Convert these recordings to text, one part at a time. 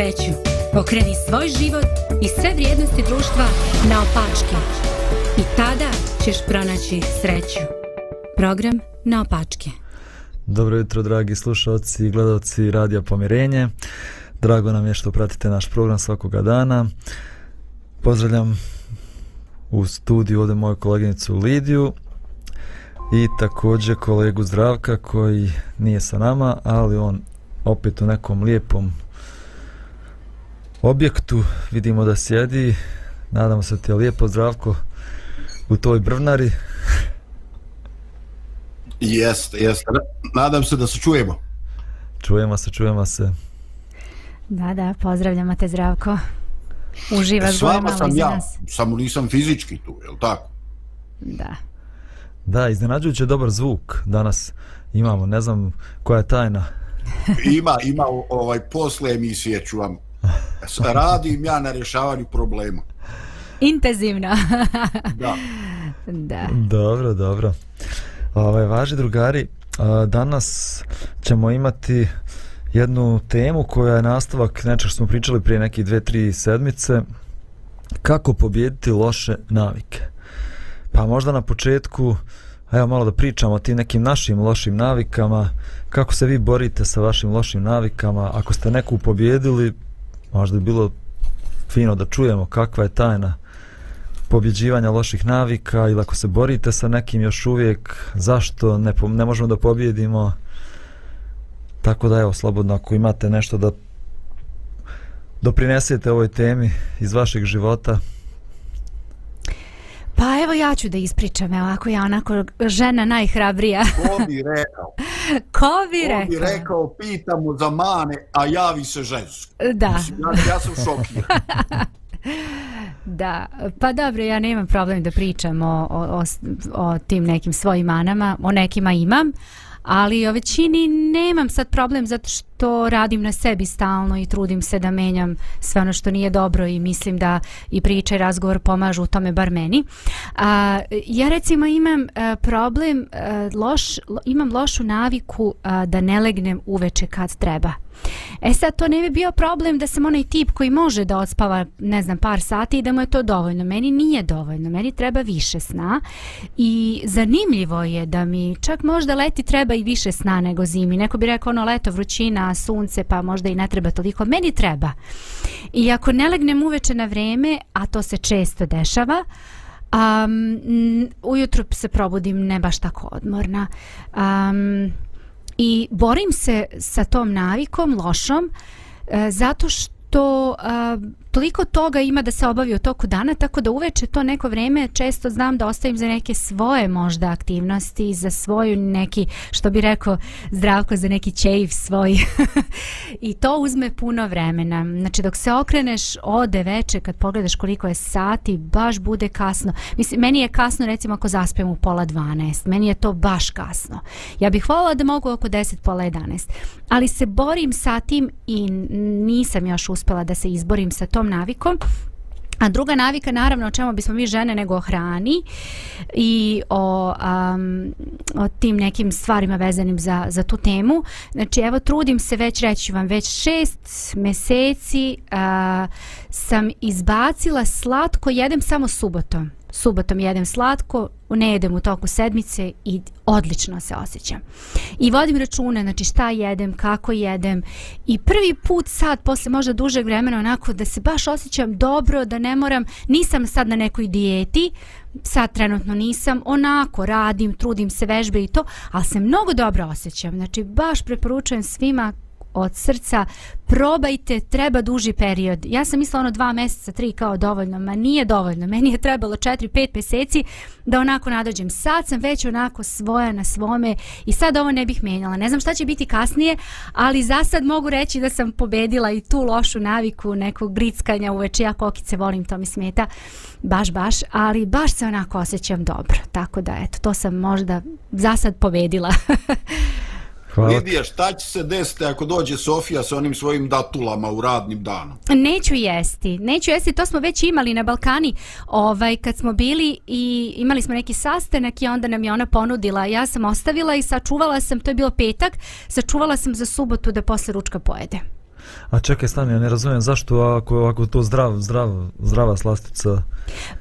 sreću. Pokreni svoj život i sve vrijednosti društva na opačke. I tada ćeš pronaći sreću. Program na opačke. Dobro jutro, dragi slušalci i gledalci Radija Pomirenje. Drago nam je što pratite naš program svakoga dana. Pozdravljam u studiju ovdje moju koleginicu Lidiju i također kolegu Zdravka koji nije sa nama, ali on opet u nekom lijepom objektu vidimo da sjedi. Nadamo se ti je lijepo Zdravko u toj brvnari. Jeste, jeste. Nadam se da se čujemo. Čujemo se, čujemo se. Da, da, pozdravljamo te Zdravko. Uživaš S vama malo sam ja, nas. samo nisam fizički tu, je li tako? Da. Da, iznenađujuće dobar zvuk danas imamo. Ne znam koja je tajna. Ima, ima ovaj, posle emisije ću vam radim ja na rješavanju problema. Intenzivno. Da. da. Dobro, dobro. Ovaj, važi drugari, danas ćemo imati jednu temu koja je nastavak nečeg što smo pričali prije nekih dve, tri sedmice. Kako pobijediti loše navike? Pa možda na početku, evo malo da pričamo o tim nekim našim lošim navikama. Kako se vi borite sa vašim lošim navikama? Ako ste neku pobjedili, možda bi bilo fino da čujemo kakva je tajna pobjeđivanja loših navika ili ako se borite sa nekim još uvijek, zašto ne, po- ne možemo da pobjedimo. Tako da evo, slobodno ako imate nešto da doprinesete ovoj temi iz vašeg života. Pa evo ja ću da ispričam, evo ako ja onako žena najhrabrija. Ko bi rekao? Ko bi Ko bi rekao? rekao, pitamo za mane, a javi se žensko. Da, Mislim, Ja, ja sam šokiran. da. Pa dobro, ja nemam problem da pričam o, o, o tim nekim svojim manama, o nekima imam, ali o većini nemam sad problem zato što to radim na sebi stalno i trudim se da menjam sve ono što nije dobro i mislim da i priča i razgovor pomažu u tome bar meni. A, ja recimo imam a, problem, a, loš, lo, imam lošu naviku a, da ne legnem uveče kad treba. E sad, to ne bi bio problem da sam onaj tip koji može da odspava, ne znam, par sati i da mu je to dovoljno. Meni nije dovoljno, meni treba više sna i zanimljivo je da mi čak možda leti treba i više sna nego zimi. Neko bi rekao ono leto, vrućina, sunce, pa možda i ne treba toliko. Meni treba. I ako ne legnem uveče na vreme, a to se često dešava, Um, ujutru se probudim ne baš tako odmorna. Um, i borim se sa tom navikom lošom e, zato što a, toliko toga ima da se obavi u toku dana tako da uveče to neko vreme često znam da ostavim za neke svoje možda aktivnosti za svoju neki što bi rekao zdravko za neki čeif svoj. I to uzme puno vremena. Znači dok se okreneš ode veče kad pogledaš koliko je sati baš bude kasno. Mislim meni je kasno recimo ako zaspem u pola 12 meni je to baš kasno. Ja bih voljela da mogu oko 10 pola 11 ali se borim sa tim i nisam još uspela da se izborim sa tom navikom A druga navika, naravno, o čemu bismo mi žene nego o hrani i o, um, o tim nekim stvarima vezanim za, za tu temu. Znači, evo, trudim se već, reći vam, već šest meseci uh, sam izbacila slatko, jedem samo subotom. Subotom jedem slatko, ne jedem u toku sedmice i odlično se osjećam. I vodim račune, znači šta jedem, kako jedem i prvi put sad, posle možda dužeg vremena, onako da se baš osjećam dobro, da ne moram, nisam sad na nekoj dijeti, sad trenutno nisam, onako radim, trudim se vežbe i to, ali se mnogo dobro osjećam. Znači baš preporučujem svima od srca, probajte, treba duži period. Ja sam mislila ono dva mjeseca, tri kao dovoljno, ma nije dovoljno. Meni je trebalo četiri, pet mjeseci da onako nadođem. Sad sam već onako svoja na svome i sad ovo ne bih menjala. Ne znam šta će biti kasnije, ali za sad mogu reći da sam pobedila i tu lošu naviku nekog grickanja uveče. Ja kokice volim, to mi smeta baš, baš, ali baš se onako osjećam dobro. Tako da, eto, to sam možda za sad pobedila. Hvala. Lidija, šta će se desiti ako dođe Sofija sa onim svojim datulama u radnim danom? Neću jesti, neću jesti, to smo već imali na Balkani, ovaj, kad smo bili i imali smo neki sastanak i onda nam je ona ponudila, ja sam ostavila i sačuvala sam, to je bilo petak, sačuvala sam za subotu da posle ručka pojede. A čekaj, stani, ja ne razumijem zašto ako, ako to zdrav, zdrav, zdrava slastica.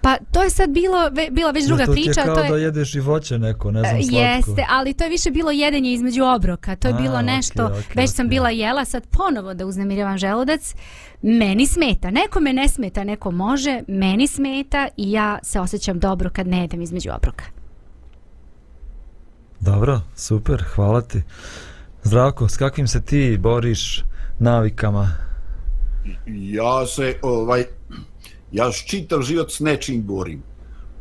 Pa to je sad bilo, ve, bila već druga to priča. To je kao to je, da jedeš i voće neko, ne znam, E, slatko. Jeste, ali to je više bilo jedenje između obroka. To je A, bilo nešto, okej, već sam okej. bila jela, sad ponovo da uznemiravam želudac. Meni smeta, nekome ne smeta, neko može, meni smeta i ja se osjećam dobro kad ne jedem između obroka. Dobro, super, hvala ti. Zdravko, s kakvim se ti boriš navikama? ja se ovaj ja čitav život s nečim borim.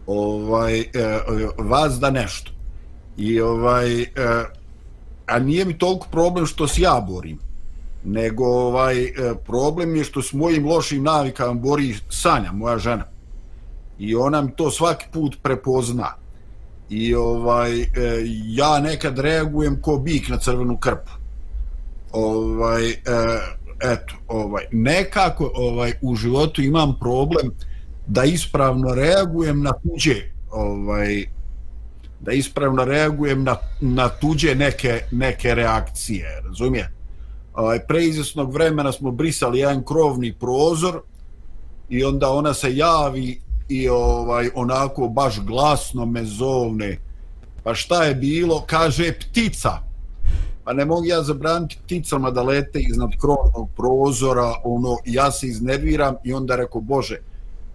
Ovaj e, vas da nešto. I ovaj e, a nije mi toliko problem što se ja borim nego ovaj e, problem je što s mojim lošim navikama bori Sanja moja žena. I ona mi to svaki put prepozna. I ovaj e, ja nekad reagujem ko bik na crvenu krpu ovaj e, eto ovaj nekako ovaj u životu imam problem da ispravno reagujem na tuđe ovaj da ispravno reagujem na, na tuđe neke neke reakcije razumije? Ovaj preizvesnog vremena smo brisali jedan krovni prozor i onda ona se javi i ovaj onako baš glasno me zovne. Pa šta je bilo? Kaže ptica pa ne mogu ja zabraniti pticama da lete iznad krovnog prozora, ono, ja se iznerviram i onda reko, Bože,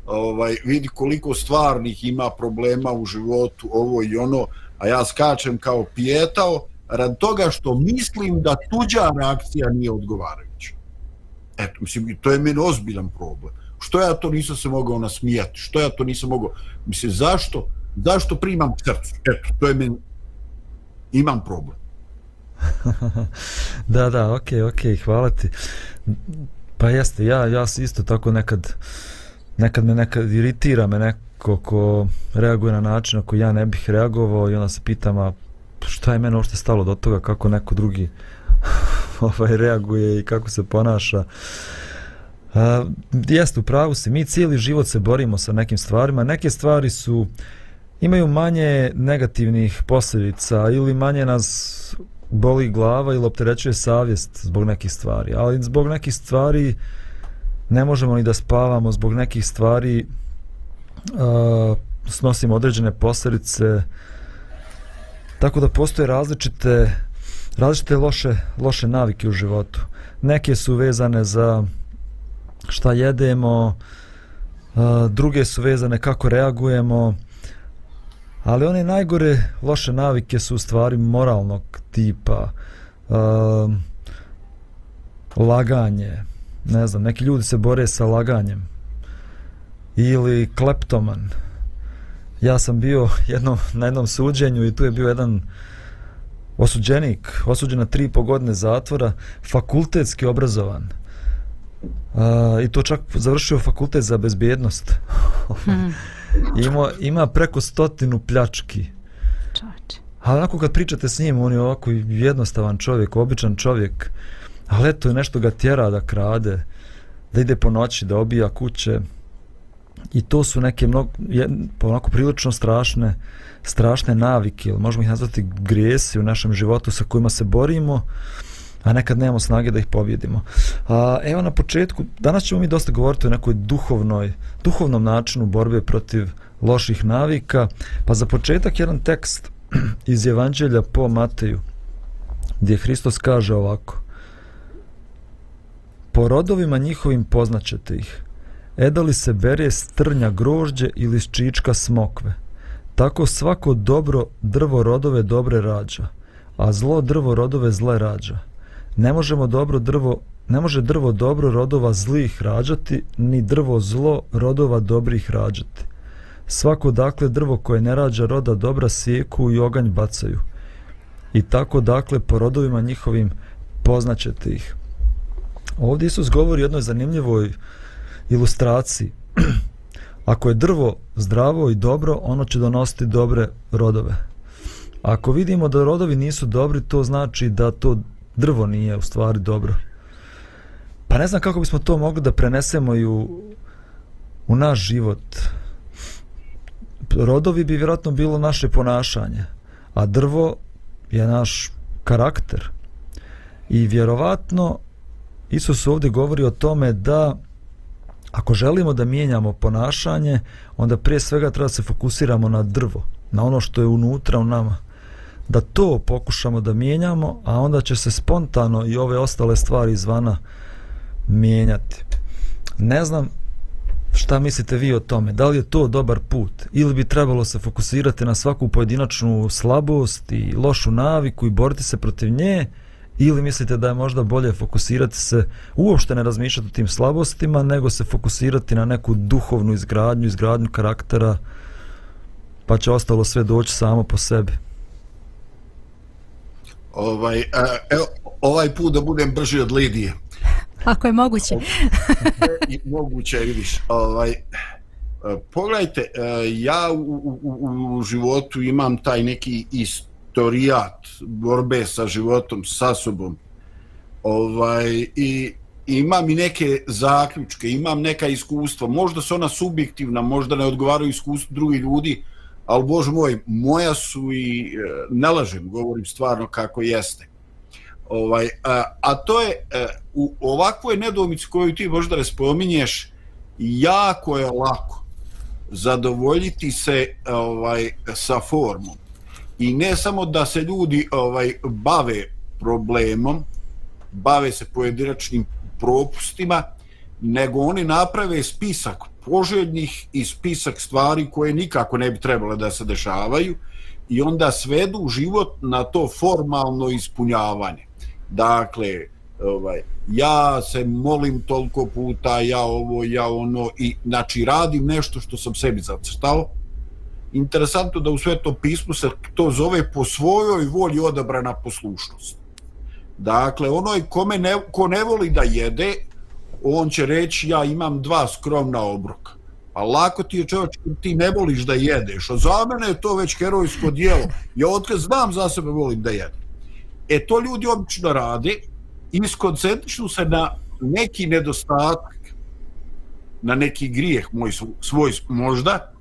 ovaj, vidi koliko stvarnih ima problema u životu, ovo i ono, a ja skačem kao pijetao, rad toga što mislim da tuđa reakcija nije odgovarajuća. Eto, mislim, to je meni ozbiljan problem. Što ja to nisam se mogao nasmijati? Što ja to nisam mogao? Mislim, zašto? Zašto primam crcu? Eto, to je meni... Imam problem da, da, okej, okay, okej, okay, hvala ti. Pa jeste, ja, ja se isto tako nekad, nekad me nekad iritira me neko ko reaguje na način ako ja ne bih reagovao i onda se pitam, a šta je mene uopšte stalo do toga, kako neko drugi ovaj, reaguje i kako se ponaša. A, jeste, u pravu si, mi cijeli život se borimo sa nekim stvarima, neke stvari su imaju manje negativnih posljedica ili manje nas boli glava ili opterećuje savjest zbog nekih stvari, ali zbog nekih stvari ne možemo ni da spavamo, zbog nekih stvari uh, snosimo određene posljedice, tako da postoje različite različite loše, loše navike u životu. Neke su vezane za šta jedemo, uh, druge su vezane kako reagujemo, Ali one najgore loše navike su u stvari moralnog tipa. Uh, laganje. Ne znam, neki ljudi se bore sa laganjem. Ili kleptoman. Ja sam bio jednom, na jednom suđenju i tu je bio jedan osuđenik, osuđen na tri po godine zatvora, fakultetski obrazovan. Uh, I to čak završio fakultet za bezbjednost. Hmm. Ima, ima preko stotinu pljački. Čovječe. Ali onako kad pričate s njim, on je ovako jednostavan čovjek, običan čovjek. Ali eto je nešto ga tjera da krade, da ide po noći, da obija kuće. I to su neke mnogo, je, onako prilično strašne, strašne navike, ili možemo ih nazvati grijesi u našem životu sa kojima se borimo, a nekad nemamo snage da ih pobjedimo. A, evo na početku, danas ćemo mi dosta govoriti o nekoj duhovnoj, duhovnom načinu borbe protiv loših navika, pa za početak jedan tekst iz Evanđelja po Mateju, gdje Hristos kaže ovako Po rodovima njihovim poznaćete ih. Edali se bere strnja grožđe ili ščička smokve. Tako svako dobro drvo rodove dobre rađa, a zlo drvo rodove zle rađa ne možemo dobro drvo ne može drvo dobro rodova zlih rađati ni drvo zlo rodova dobrih rađati. Svako dakle drvo koje ne rađa roda dobra sjeku i oganj bacaju. I tako dakle po rodovima njihovim poznaćete ih. Ovdje Isus govori o jednoj zanimljivoj ilustraciji. Ako je drvo zdravo i dobro ono će donositi dobre rodove. Ako vidimo da rodovi nisu dobri to znači da to drvo nije u stvari dobro. Pa ne znam kako bismo to mogli da prenesemo i u, u naš život. Rodovi bi vjerojatno bilo naše ponašanje, a drvo je naš karakter. I vjerovatno Isus ovdje govori o tome da ako želimo da mijenjamo ponašanje, onda prije svega treba se fokusiramo na drvo, na ono što je unutra u nama. Da to pokušamo da mijenjamo, a onda će se spontano i ove ostale stvari izvana mijenjati. Ne znam šta mislite vi o tome, da li je to dobar put? Ili bi trebalo se fokusirati na svaku pojedinačnu slabost i lošu naviku i boriti se protiv nje, ili mislite da je možda bolje fokusirati se uopšte ne razmišljati o tim slabostima nego se fokusirati na neku duhovnu izgradnju izgradnju karaktera pa će ostalo sve doći samo po sebi? Ovaj evo ovaj put da budem brži od Lidije. Ako je moguće. Moguće vidiš. Ovaj pogledajte ja u, u, u životu imam taj neki ist istorijat borbe sa životom, sa sobom. Ovaj, i, imam i neke zaključke, imam neka iskustva, možda su ona subjektivna, možda ne odgovaraju iskustvu drugih ljudi, ali bož moj, moja su i e, ne lažem, govorim stvarno kako jeste. Ovaj, a, a to je e, u ovakvoj nedomici koju ti možda ne spominješ, jako je lako zadovoljiti se ovaj sa formom i ne samo da se ljudi ovaj bave problemom, bave se pojedinačnim propustima, nego oni naprave spisak poželjnih i spisak stvari koje nikako ne bi trebale da se dešavaju i onda svedu život na to formalno ispunjavanje. Dakle, ovaj, ja se molim toliko puta, ja ovo, ja ono, i znači radim nešto što sam sebi zacrtao, interesantno da u svetom pismu se to zove po svojoj volji odabrana poslušnost. Dakle, onoj kome ne, ko ne voli da jede, on će reći ja imam dva skromna obroka. A lako ti je čovječ, ti ne voliš da jedeš. A za mene je to već herojsko dijelo. Ja otkaz znam za sebe volim da jedem. E to ljudi obično rade i skoncentrišu se na neki nedostatak, na neki grijeh moj svoj možda,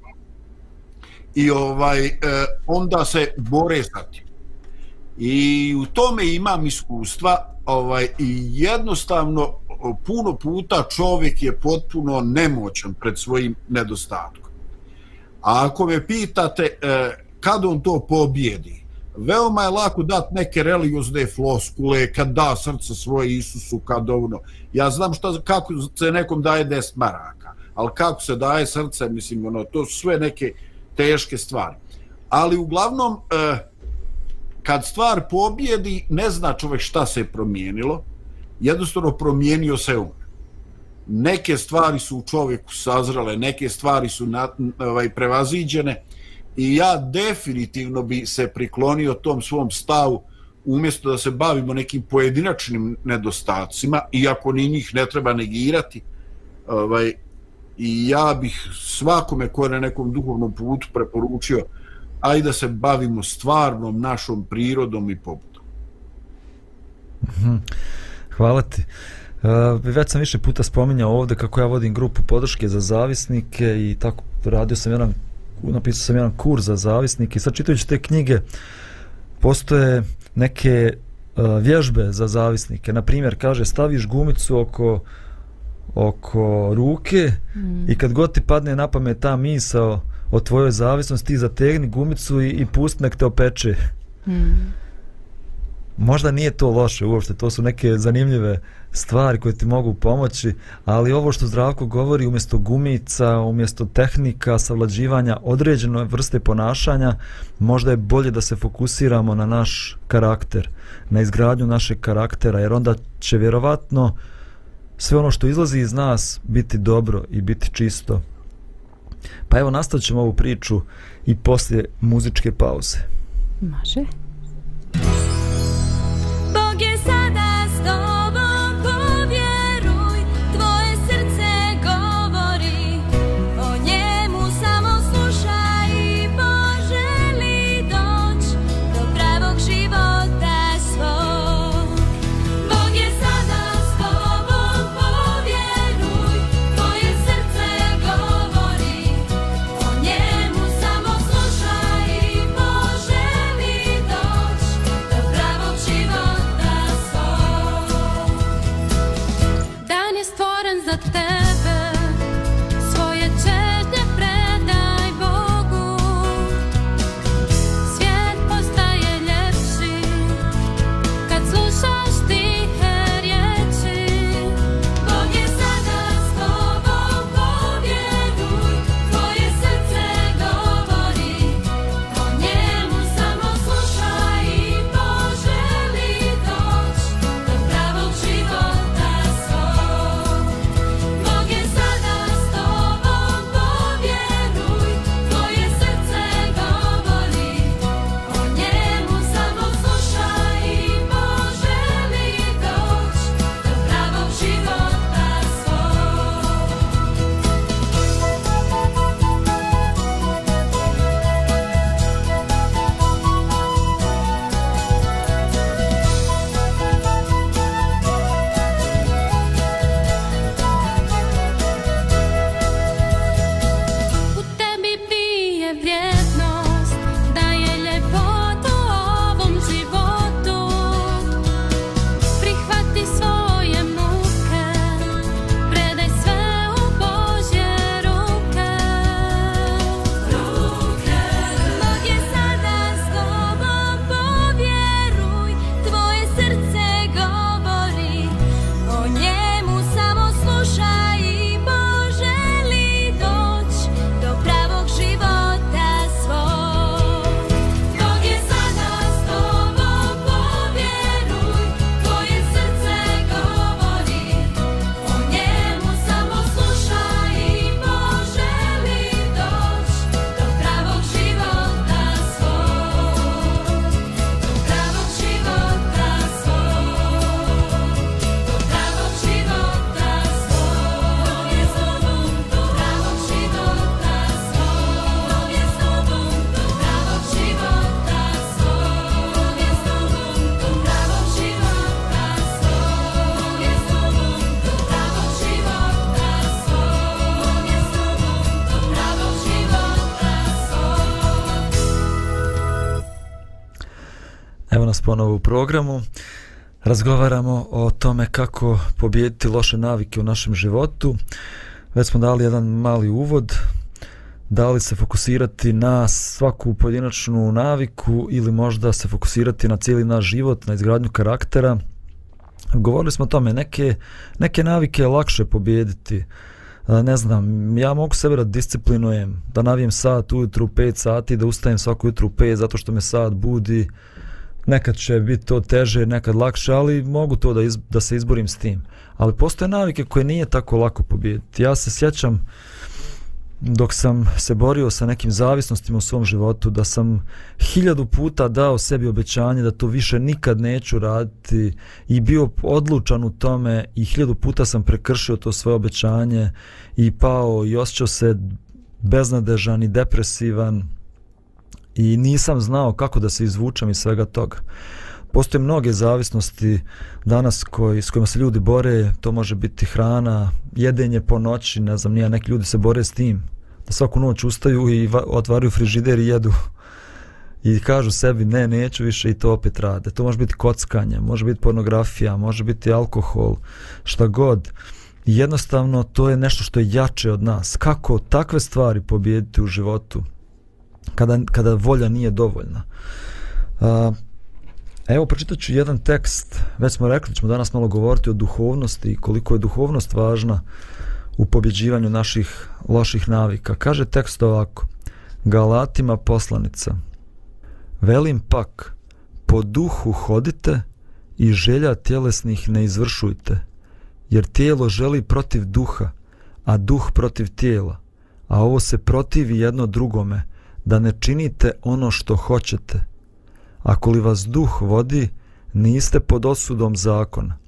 i ovaj eh, onda se bore sa tim. I u tome imam iskustva ovaj i jednostavno puno puta čovjek je potpuno nemoćan pred svojim nedostatkom. A ako me pitate e, kad on to pobjedi, veoma je lako dati neke religiozne floskule, kad da srce svoje Isusu, kad ono. Ja znam šta, kako se nekom daje des maraka, ali kako se daje srce, mislim, ono, to su sve neke teške stvari. Ali uglavnom, e, kad stvar pobjedi, ne zna čovjek šta se je promijenilo, jednostavno promijenio se on. Neke stvari su u čovjeku sazrale, neke stvari su na, ovaj, prevaziđene i ja definitivno bi se priklonio tom svom stavu umjesto da se bavimo nekim pojedinačnim nedostacima, iako ni njih ne treba negirati, ovaj, i ja bih svakome ko je na nekom duhovnom putu preporučio ajde da se bavimo stvarnom našom prirodom i pobudom. Mhm. Hvala ti. Uh, već sam više puta spominjao ovdje kako ja vodim grupu podrške za zavisnike i tako radio sam jedan napisao sam jedan kurs za zavisnike i sad čitajući te knjige postoje neke uh, vježbe za zavisnike. Na primjer, kaže staviš gumicu oko oko ruke mm. i kad god ti padne na pamet ta misao o tvojoj zavisnosti ti zategni gumicu i, i pusti nek te opeče mm možda nije to loše uopšte to su neke zanimljive stvari koje ti mogu pomoći ali ovo što zdravko govori umjesto gumica umjesto tehnika savlađivanja određene vrste ponašanja možda je bolje da se fokusiramo na naš karakter na izgradnju našeg karaktera jer onda će vjerovatno sve ono što izlazi iz nas biti dobro i biti čisto. Pa evo nastavit ćemo ovu priču i poslije muzičke pauze. Može. Ponovo u programu. Razgovaramo o tome kako pobijediti loše navike u našem životu. Već smo dali jedan mali uvod. Da li se fokusirati na svaku pojedinačnu naviku ili možda se fokusirati na cijeli naš život, na izgradnju karaktera. Govorili smo o tome, neke, neke navike je lakše pobijediti. E, ne znam, ja mogu sebe da disciplinujem, da navijem sat ujutru 5 sati, da ustajem svako jutru 5 zato što me sat budi, nekad će biti to teže, nekad lakše, ali mogu to da, iz, da se izborim s tim. Ali postoje navike koje nije tako lako pobijediti. Ja se sjećam dok sam se borio sa nekim zavisnostima u svom životu, da sam hiljadu puta dao sebi obećanje da to više nikad neću raditi i bio odlučan u tome i hiljadu puta sam prekršio to svoje obećanje i pao i osjećao se beznadežan i depresivan i nisam znao kako da se izvučem iz svega toga. Postoje mnoge zavisnosti danas koji, s kojima se ljudi bore, to može biti hrana, jedenje po noći, ne znam, nije, neki ljudi se bore s tim, da svaku noć ustaju i otvaraju frižider i jedu i kažu sebi ne, neću više i to opet rade. To može biti kockanje, može biti pornografija, može biti alkohol, šta god. Jednostavno to je nešto što je jače od nas. Kako takve stvari pobijediti u životu? Kada, kada volja nije dovoljna. Uh, evo, pročitat ću jedan tekst, već smo rekli, ćemo danas malo govoriti o duhovnosti i koliko je duhovnost važna u pobjeđivanju naših loših navika. Kaže tekst ovako, Galatima poslanica, velim pak, po duhu hodite i želja tjelesnih ne izvršujte, jer tijelo želi protiv duha, a duh protiv tijela, a ovo se protivi jedno drugome, da ne činite ono što hoćete. Ako li vas duh vodi, niste pod osudom zakona.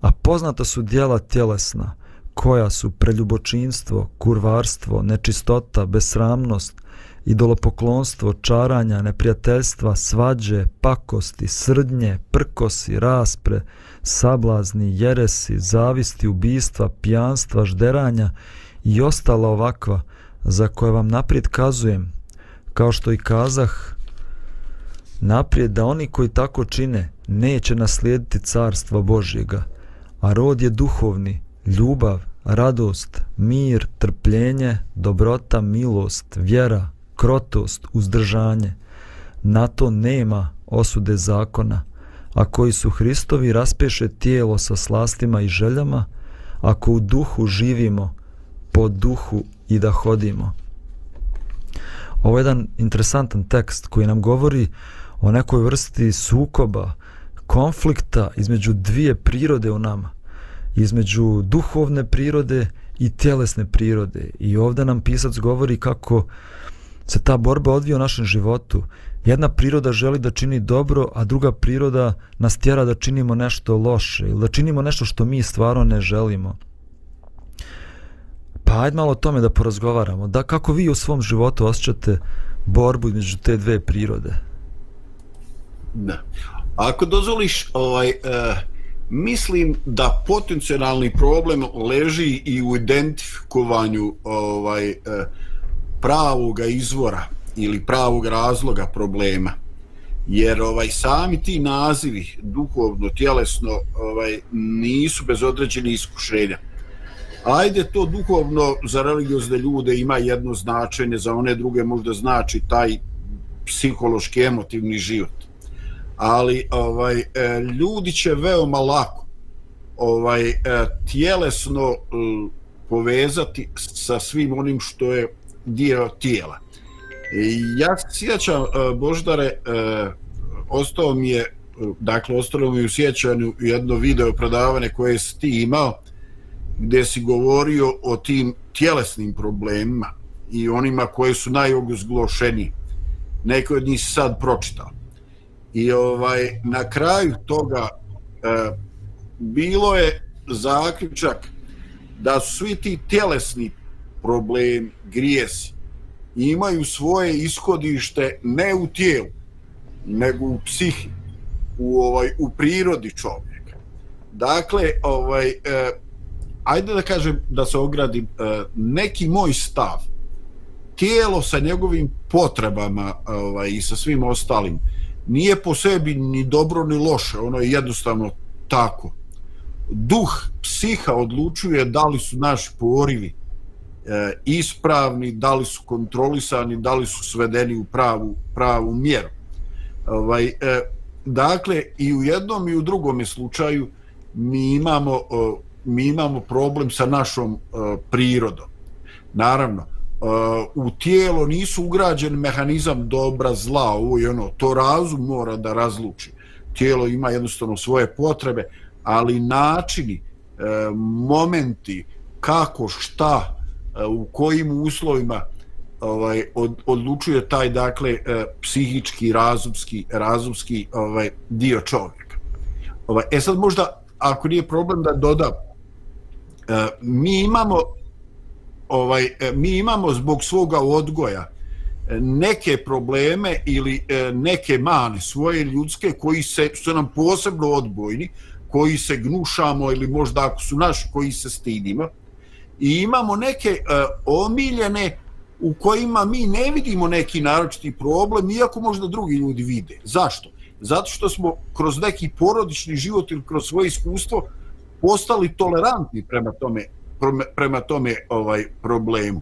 A poznata su dijela tjelesna, koja su preljubočinstvo, kurvarstvo, nečistota, besramnost, idolopoklonstvo, čaranja, neprijateljstva, svađe, pakosti, srdnje, prkosi, raspre, sablazni, jeresi, zavisti, ubistva, pijanstva, žderanja i ostala ovakva, za koje vam naprijed kazujem, kao što i kazah naprijed da oni koji tako čine neće naslijediti carstva Božjega a rod je duhovni ljubav, radost, mir, trpljenje, dobrota, milost, vjera, krotost, uzdržanje. Na to nema osude zakona, a koji su Hristovi raspeše tijelo sa slastima i željama, ako u duhu živimo, po duhu i da hodimo. Ovo je jedan interesantan tekst koji nam govori o nekoj vrsti sukoba, konflikta između dvije prirode u nama. Između duhovne prirode i tjelesne prirode. I ovdje nam pisac govori kako se ta borba odvija u našem životu. Jedna priroda želi da čini dobro, a druga priroda nas tjera da činimo nešto loše ili da činimo nešto što mi stvarno ne želimo. Pa ajde malo o tome da porazgovaramo. Da, kako vi u svom životu osjećate borbu između te dve prirode? Da. Ako dozvoliš, ovaj, uh, mislim da potencijalni problem leži i u identifikovanju ovaj, eh, uh, pravog izvora ili pravog razloga problema. Jer ovaj sami ti nazivi duhovno, tjelesno ovaj nisu bez određenih iskušenja ajde to duhovno za religiozne ljude ima jedno značenje, za one druge možda znači taj psihološki emotivni život. Ali ovaj e, ljudi će veoma lako ovaj e, tjelesno e, povezati sa svim onim što je dio tijela. Ja sjećam Boždare ostao mi je dakle ostalo mi u sjećanju jedno video predavanje koje si ti imao gdje si govorio o tim tjelesnim problemima i onima koje su najoguzglošeni. Neko od njih sad pročitao. I ovaj na kraju toga e, bilo je zaključak da su svi ti tjelesni problemi, grijesi, imaju svoje ishodište ne u tijelu, nego u psihi, u, ovaj, u prirodi čovjeka. Dakle, ovaj, e, ajde da kažem da se ogradim e, neki moj stav tijelo sa njegovim potrebama e, ovaj, i sa svim ostalim nije po sebi ni dobro ni loše ono je jednostavno tako duh psiha odlučuje da li su naši porivi e, ispravni, da li su kontrolisani, da li su svedeni u pravu, pravu mjeru. Ovaj, e, dakle, i u jednom i u drugom slučaju mi imamo mi imamo problem sa našom uh, prirodom. Naravno, uh, u tijelo nisu ugrađen mehanizam dobra, zla, ovo i ono, to razum mora da razluči. Tijelo ima jednostavno svoje potrebe, ali načini, uh, momenti, kako, šta, u kojim uslovima ovaj od, odlučuje taj dakle psihički razumski razumski ovaj dio čovjeka. Ovaj e sad možda ako nije problem da dodam E, mi imamo ovaj e, mi imamo zbog svoga odgoja e, neke probleme ili neke mane svoje ljudske koji se su nam posebno odbojni koji se gnušamo ili možda ako su naši koji se stidimo i imamo neke omiljene u kojima mi ne vidimo neki naročiti problem iako možda drugi ljudi vide. Zašto? Zato što smo kroz neki porodični život ili kroz svoje iskustvo postali tolerantni prema tome prema tome ovaj problemu.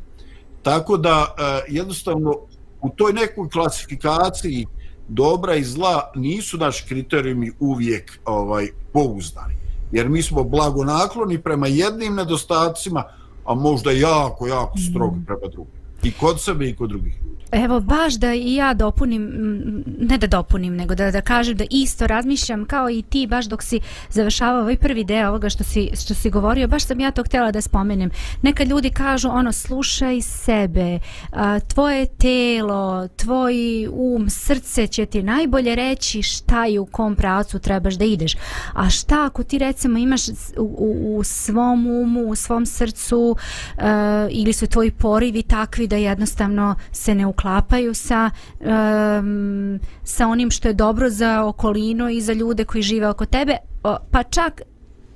Tako da eh, jednostavno u toj nekoj klasifikaciji dobra i zla nisu naši kriterijumi uvijek ovaj pouzdani. Jer mi smo blagonakloni prema jednim nedostacima, a možda jako, jako strogi mm. prema drugim. I kod sebe i kod drugih ljudi. Evo, baš da i ja dopunim, ne da dopunim, nego da, da kažem da isto razmišljam kao i ti, baš dok si završavao ovaj prvi deo ovoga što si, što si govorio, baš sam ja to htjela da spomenem. Neka ljudi kažu, ono, slušaj sebe, a, tvoje telo, tvoj um, srce će ti najbolje reći šta i u kom pravcu trebaš da ideš. A šta ako ti recimo imaš u, u, u svom umu, u svom srcu a, ili su tvoji porivi takvi da jednostavno se ne uklapaju sa um, sa onim što je dobro za okolino i za ljude koji žive oko tebe. Pa čak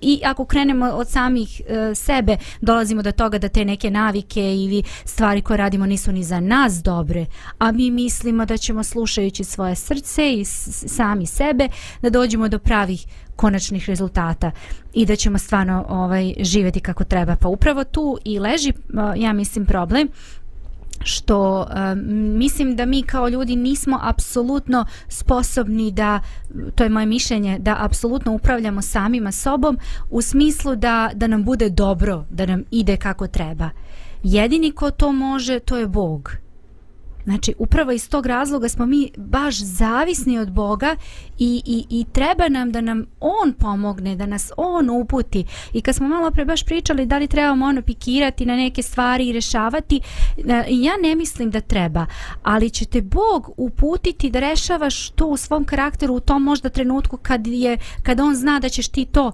i ako krenemo od samih e, sebe dolazimo do toga da te neke navike ili stvari koje radimo nisu ni za nas dobre a mi mislimo da ćemo slušajući svoje srce i sami sebe da dođemo do pravih konačnih rezultata i da ćemo stvarno ovaj živjeti kako treba. Pa upravo tu i leži e, ja mislim problem što um, mislim da mi kao ljudi nismo apsolutno sposobni da to je moje mišljenje da apsolutno upravljamo samima sobom u smislu da da nam bude dobro da nam ide kako treba. Jedini ko to može to je Bog. Znači, upravo iz tog razloga smo mi baš zavisni od Boga i, i, i treba nam da nam On pomogne, da nas On uputi. I kad smo malo pre baš pričali da li trebamo ono pikirati na neke stvari i rešavati, e, ja ne mislim da treba, ali će te Bog uputiti da rešavaš to u svom karakteru u tom možda trenutku kad, je, kad On zna da ćeš ti to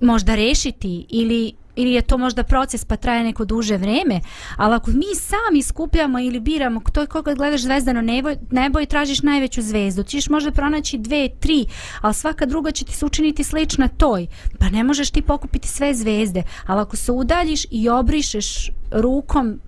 možda rešiti ili ili je to možda proces pa traje neko duže vreme, ali ako mi sami skupljamo ili biramo, to je koga gledaš zvezdano nebo, nebo i tražiš najveću zvezdu, ti ćeš možda pronaći dve, tri, ali svaka druga će ti se učiniti slična toj, pa ne možeš ti pokupiti sve zvezde, ali ako se udaljiš i obrišeš rukom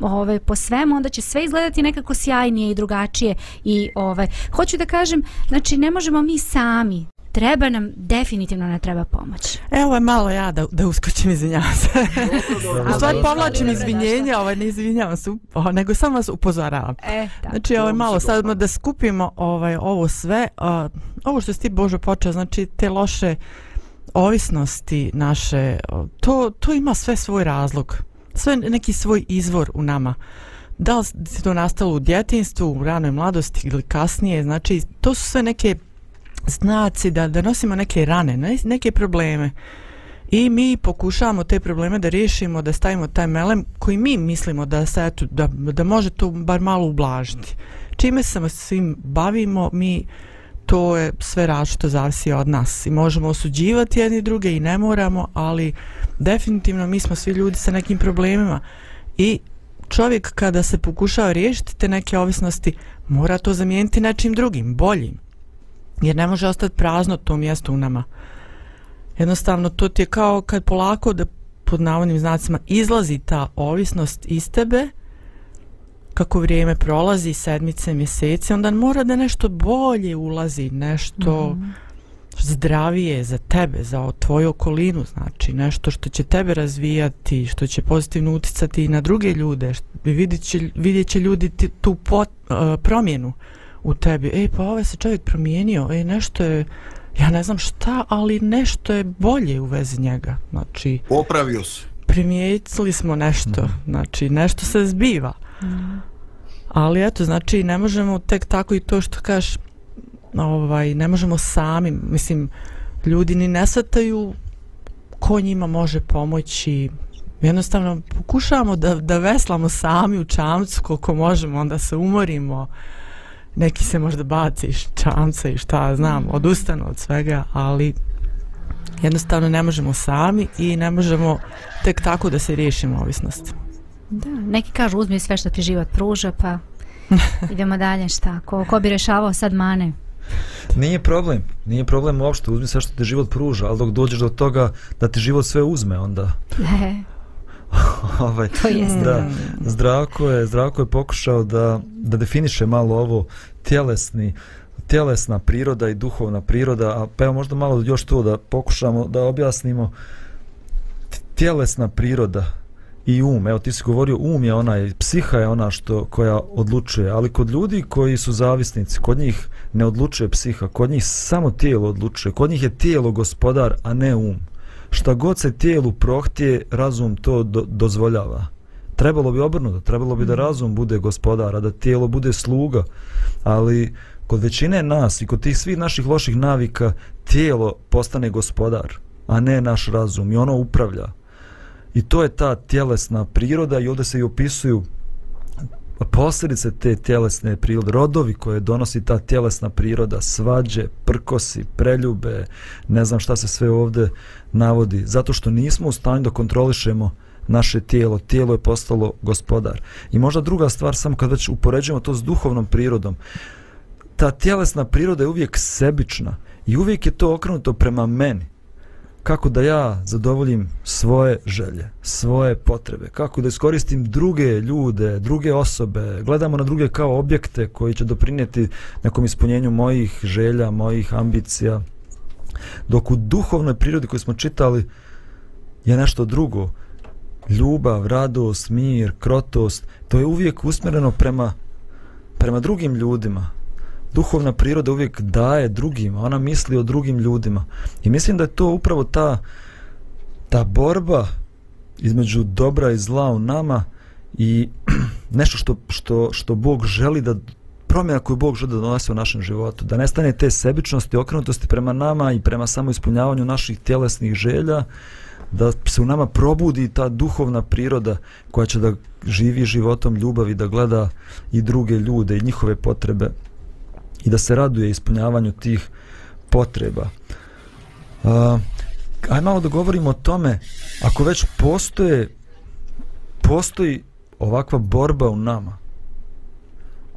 ove po svemu onda će sve izgledati nekako sjajnije i drugačije i ove, hoću da kažem znači ne možemo mi sami treba nam, definitivno ne treba pomoć. Evo je malo ja da, da uskočim, izvinjavam se. U stvari povlačim izvinjenje, ovaj, ne izvinjavam se, oh, nego samo vas upozoravam. E, tako. Znači, ovaj, malo sad da skupimo ovaj, ovo sve. Uh, ovo što si ti, Bože, počeo, znači te loše ovisnosti naše, to, to ima sve svoj razlog. Sve neki svoj izvor u nama. Da li se to nastalo u djetinstvu, u ranoj mladosti ili kasnije, znači to su sve neke znaci da, da nosimo neke rane, ne, neke probleme. I mi pokušavamo te probleme da riješimo, da stavimo taj melem koji mi mislimo da, se, eto, da, da može to bar malo ublažiti. Čime se svim bavimo, mi to je sve različito zavisi od nas. I možemo osuđivati jedni druge i ne moramo, ali definitivno mi smo svi ljudi sa nekim problemima. I čovjek kada se pokušava riješiti te neke ovisnosti, mora to zamijeniti nečim drugim, boljim jer ne može ostati prazno to mjesto u nama. Jednostavno, to ti je kao kad polako da pod navodnim znacima izlazi ta ovisnost iz tebe, kako vrijeme prolazi, sedmice, mjeseci, onda mora da nešto bolje ulazi, nešto mm -hmm. zdravije za tebe, za tvoju okolinu, znači nešto što će tebe razvijati, što će pozitivno uticati na druge ljude, vidjet će, vidjet će ljudi tu pot, uh, promjenu u tebi, ej pa ovaj se čovjek promijenio, ej nešto je, ja ne znam šta, ali nešto je bolje u vezi njega, znači... Popravio se. Primijetili smo nešto, mm. znači nešto se zbiva. Mm. Ali eto, znači ne možemo tek tako i to što kažeš, ovaj, ne možemo sami, mislim, ljudi ni ne svataju ko njima može pomoći, jednostavno pokušavamo da, da veslamo sami u čamcu koliko možemo, onda se umorimo, neki se možda baci iz čamca i šta znam, mm. odustanu od svega, ali jednostavno ne možemo sami i ne možemo tek tako da se riješimo ovisnosti. Da, neki kažu uzmi sve što ti život pruža, pa idemo dalje, šta? Ko, ko bi rešavao sad mane? Nije problem, nije problem uopšte, uzmi sve što ti život pruža, ali dok dođeš do toga da ti život sve uzme, onda... Ovaj, to je da, zdravko je, zdravko je pokušao da, da definiše malo ovo tjelesni, tjelesna priroda i duhovna priroda, a pa evo možda malo još to da pokušamo da objasnimo tjelesna priroda i um, evo ti si govorio um je ona, psiha je ona što koja odlučuje, ali kod ljudi koji su zavisnici, kod njih ne odlučuje psiha, kod njih samo tijelo odlučuje, kod njih je tijelo gospodar, a ne um šta god se tijelu prohtije, razum to do, dozvoljava. Trebalo bi obrnuto, trebalo bi da mm. razum bude gospodar, a da tijelo bude sluga, ali kod većine nas i kod tih svih naših loših navika, tijelo postane gospodar, a ne naš razum i ono upravlja. I to je ta tjelesna priroda i ovdje se i opisuju Pa posljedice te tjelesne prirode, rodovi koje donosi ta tjelesna priroda, svađe, prkosi, preljube, ne znam šta se sve ovdje navodi, zato što nismo u stanju da kontrolišemo naše tijelo, tijelo je postalo gospodar. I možda druga stvar, samo kad već upoređujemo to s duhovnom prirodom, ta tjelesna priroda je uvijek sebična i uvijek je to okrenuto prema meni kako da ja zadovoljim svoje želje, svoje potrebe, kako da iskoristim druge ljude, druge osobe, gledamo na druge kao objekte koji će doprinijeti nekom ispunjenju mojih želja, mojih ambicija. Dok u duhovnoj prirodi koju smo čitali je nešto drugo. Ljubav, radost, mir, krotost, to je uvijek usmjereno prema, prema drugim ljudima, duhovna priroda uvijek daje drugima, ona misli o drugim ljudima. I mislim da je to upravo ta, ta borba između dobra i zla u nama i nešto što, što, što Bog želi da promjena koju Bog želi da donese u našem životu, da nestane te sebičnosti, okrenutosti prema nama i prema samo ispunjavanju naših tjelesnih želja, da se u nama probudi ta duhovna priroda koja će da živi životom ljubavi, da gleda i druge ljude i njihove potrebe i da se raduje ispunjavanju tih potreba. Uh, aj malo da govorimo o tome, ako već postoje, postoji ovakva borba u nama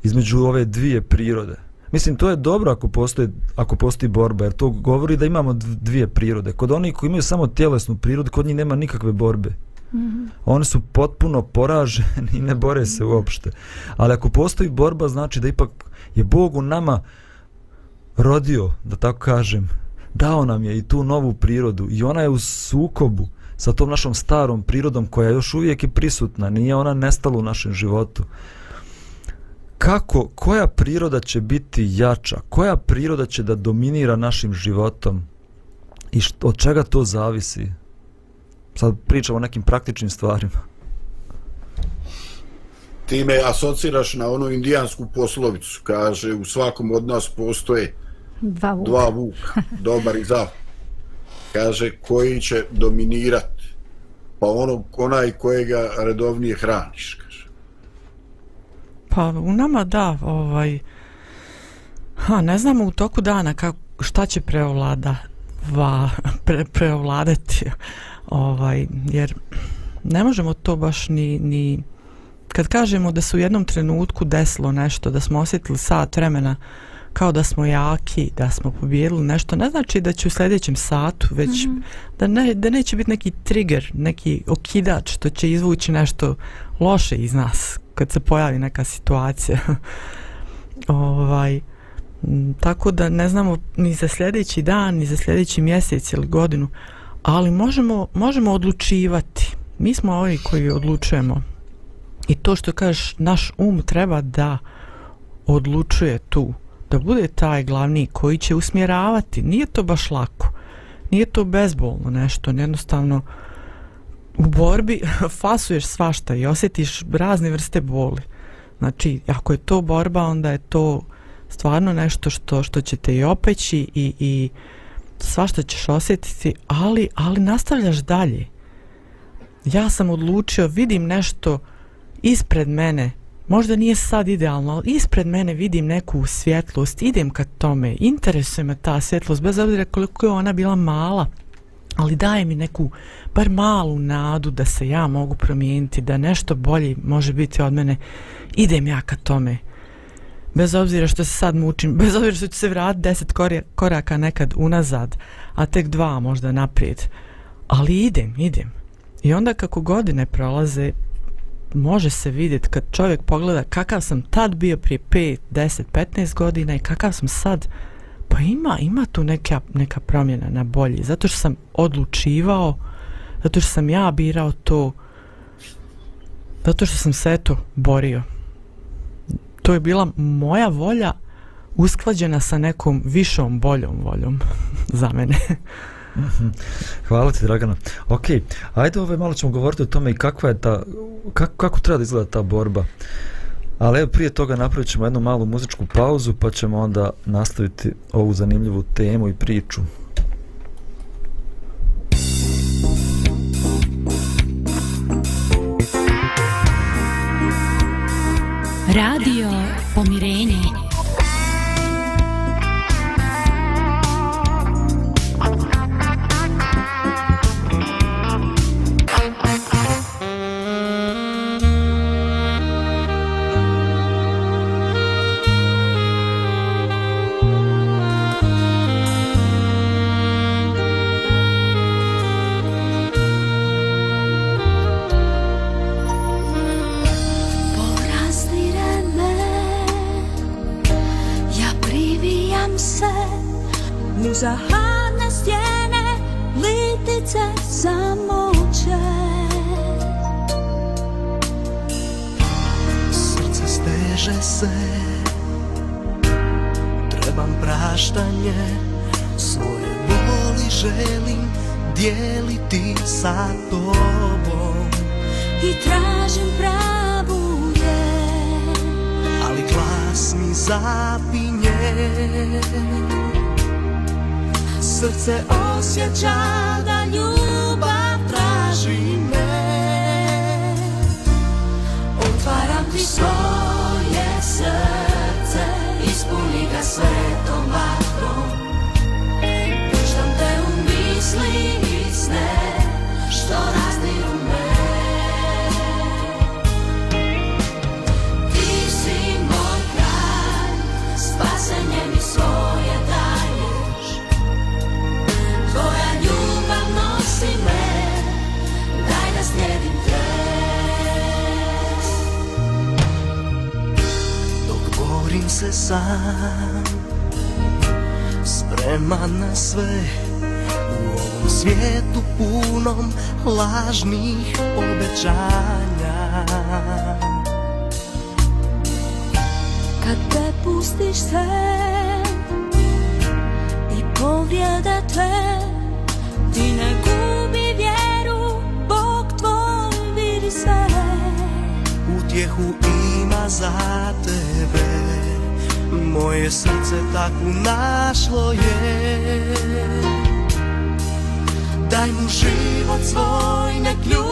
između ove dvije prirode. Mislim, to je dobro ako postoji, ako postoji borba, jer to govori da imamo dvije prirode. Kod onih koji imaju samo tjelesnu prirodu, kod njih nema nikakve borbe. Mm -hmm. Oni su potpuno poraženi i ne bore se uopšte. Ali ako postoji borba, znači da ipak je Bog u nama rodio, da tako kažem, dao nam je i tu novu prirodu i ona je u sukobu sa tom našom starom prirodom koja još uvijek je prisutna, nije ona nestala u našem životu. Kako, koja priroda će biti jača? Koja priroda će da dominira našim životom? I što, od čega to zavisi? Sad pričamo o nekim praktičnim stvarima ti me asociraš na onu indijansku poslovicu, kaže u svakom od nas postoje dva vuka, dva vuka dobar i zao. Kaže koji će dominirati, pa ono, onaj kojega redovnije hraniš, kaže. Pa u nama da, ovaj, ha, ne znamo u toku dana kako, šta će preovlada, va, pre, preovladati, ovaj, jer ne možemo to baš ni, ni kad kažemo da se u jednom trenutku desilo nešto, da smo osjetili sat vremena kao da smo jaki, da smo pobijedili nešto, ne znači da će u sljedećem satu, već mm -hmm. da, ne, da neće biti neki trigger, neki okidač što će izvući nešto loše iz nas kad se pojavi neka situacija. ovaj, tako da ne znamo ni za sljedeći dan, ni za sljedeći mjesec ili godinu, ali možemo, možemo odlučivati. Mi smo ovi koji odlučujemo I to što kažeš, naš um treba da odlučuje tu, da bude taj glavni koji će usmjeravati. Nije to baš lako. Nije to bezbolno nešto, jednostavno u borbi fasuješ svašta i osjetiš razne vrste boli. Znači, ako je to borba, onda je to stvarno nešto što što će te i opeći i, i svašta ćeš osjetiti, ali, ali nastavljaš dalje. Ja sam odlučio, vidim nešto ispred mene, možda nije sad idealno, ali ispred mene vidim neku svjetlost, idem ka tome, interesuje me ta svjetlost, bez obzira koliko je ona bila mala, ali daje mi neku, bar malu nadu da se ja mogu promijeniti, da nešto bolje može biti od mene, idem ja ka tome. Bez obzira što se sad mučim, bez obzira što ću se vratiti deset koraka nekad unazad, a tek dva možda naprijed, ali idem, idem. I onda kako godine prolaze, može se vidjeti kad čovjek pogleda kakav sam tad bio prije 5, 10, 15 godina i kakav sam sad, pa ima, ima tu neka, neka promjena na bolji. Zato što sam odlučivao, zato što sam ja birao to, zato što sam se to borio. To je bila moja volja usklađena sa nekom višom boljom voljom za mene. Mhm. Hvala ti, Dragana. Ok, ajde ovaj, malo ćemo govoriti o tome i kakva je ta, kako, kako treba da izgleda ta borba. Ali evo, prije toga napravit ćemo jednu malu muzičku pauzu, pa ćemo onda nastaviti ovu zanimljivu temu i priču. Radio Pomirenje. Muza hladne stjene, litice samoće Srce steže se, trebam praštanje. Svoje boli želim dijeliti sa tobom. I tražim pravu je Ali glas mi zapinje. Srce osjeća da ljubav traži me. Otvaram ti svoje srce Ispuni ga svetom vatrom. Puštam te u misli i sne Što razdiru se sam Spreman na sve U ovom svijetu punom Lažnih obećanja. Kad te pustiš sve I povrijede te Ti ne gubi vjeru Bog tvoj vidi sve. Utjehu ima za tebe Moje srce takvu našlo je. Daj mu život svoj, nek ljubi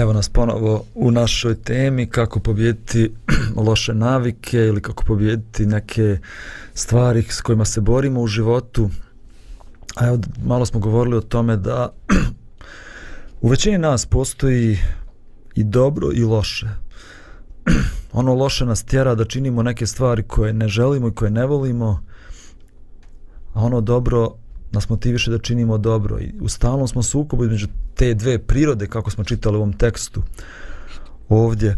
Evo nas ponovo u našoj temi kako pobijediti loše navike ili kako pobijediti neke stvari s kojima se borimo u životu. A evo, malo smo govorili o tome da u većini nas postoji i dobro i loše. ono loše nas tjera da činimo neke stvari koje ne želimo i koje ne volimo, a ono dobro nas motiviše da činimo dobro i u stalnom smo sukobu između te dve prirode kako smo čitali u ovom tekstu ovdje.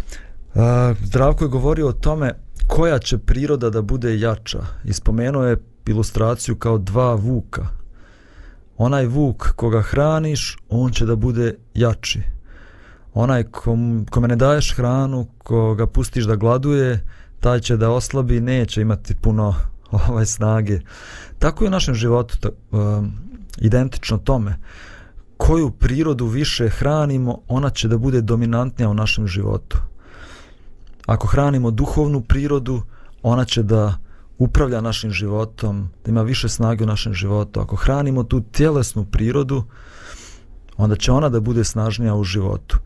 A, Zdravko je govorio o tome koja će priroda da bude jača i spomenuo je ilustraciju kao dva vuka. Onaj vuk koga hraniš on će da bude jači. Onaj kom, kome ne daješ hranu koga pustiš da gladuje taj će da oslabi neće imati puno ovaj snage tako je u našem životu um, identično tome koju prirodu više hranimo, ona će da bude dominantnija u našem životu. Ako hranimo duhovnu prirodu, ona će da upravlja našim životom, da ima više snage u našem životu. Ako hranimo tu tjelesnu prirodu, onda će ona da bude snažnija u životu.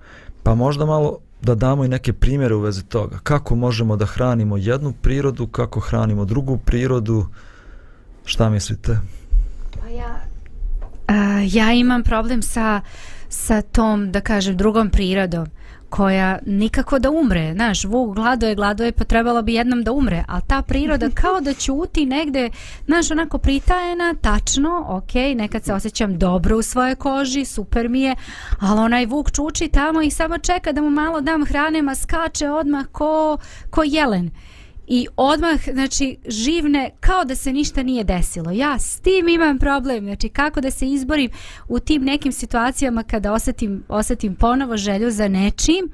Pa možda malo da damo i neke primjere u vezi toga. Kako možemo da hranimo jednu prirodu, kako hranimo drugu prirodu, šta mislite? Pa ja, a, ja imam problem sa, sa tom, da kažem, drugom prirodom koja nikako da umre. Znaš, Vuk gladoje, gladoje, pa trebalo bi jednom da umre. Ali ta priroda kao da ćuti negde, znaš, onako pritajena, tačno, ok, nekad se osjećam dobro u svojoj koži, super mi je, ali onaj Vuk čuči tamo i samo čeka da mu malo dam hrane, ma skače odmah ko, ko jelen i odmah, znači, živne kao da se ništa nije desilo. Ja s tim imam problem, znači, kako da se izborim u tim nekim situacijama kada osetim, osetim ponovo želju za nečim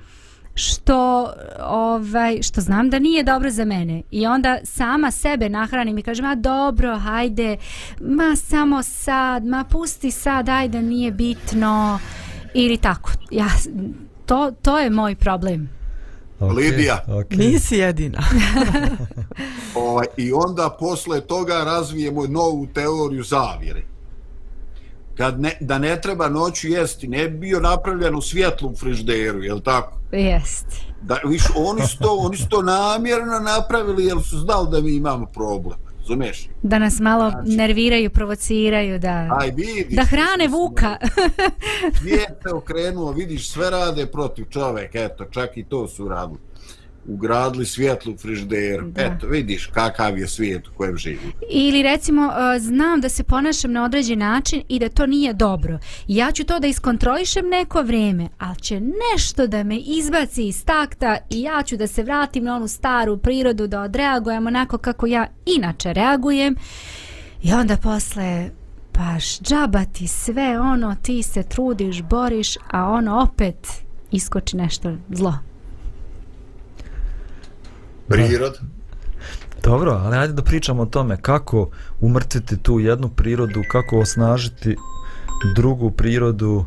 što ovaj što znam da nije dobro za mene. I onda sama sebe nahranim i kažem a dobro hajde ma samo sad ma pusti sad ajde nije bitno. Ili tako. Ja to to je moj problem. Okay, Lidija. Okay. Nisi jedina. ovaj, I onda posle toga razvijemo novu teoriju zavjere. Kad ne, da ne treba noću jesti, ne bi bio napravljen u svjetlom frižderu, je li tako? Jest. Da, viš, oni su to, oni su to namjerno napravili, jer su znali da mi imamo problem. Razumeš? Da nas malo znači, nerviraju, provociraju, da, aj, vidiš, da hrane vuka. Svijet se okrenuo, vidiš, sve rade protiv čoveka, eto, čak i to su radili ugradili svjetlu frižderu. Da. Eto, vidiš kakav je svijet u kojem živi. Ili recimo, uh, znam da se ponašam na određen način i da to nije dobro. Ja ću to da iskontrolišem neko vrijeme, ali će nešto da me izbaci iz takta i ja ću da se vratim na onu staru prirodu, da odreagujem onako kako ja inače reagujem. I onda posle paš džaba ti sve ono, ti se trudiš, boriš, a ono opet iskoči nešto zlo prirod. Dobro, ali ajde da pričamo o tome kako umrtviti tu jednu prirodu, kako osnažiti drugu prirodu.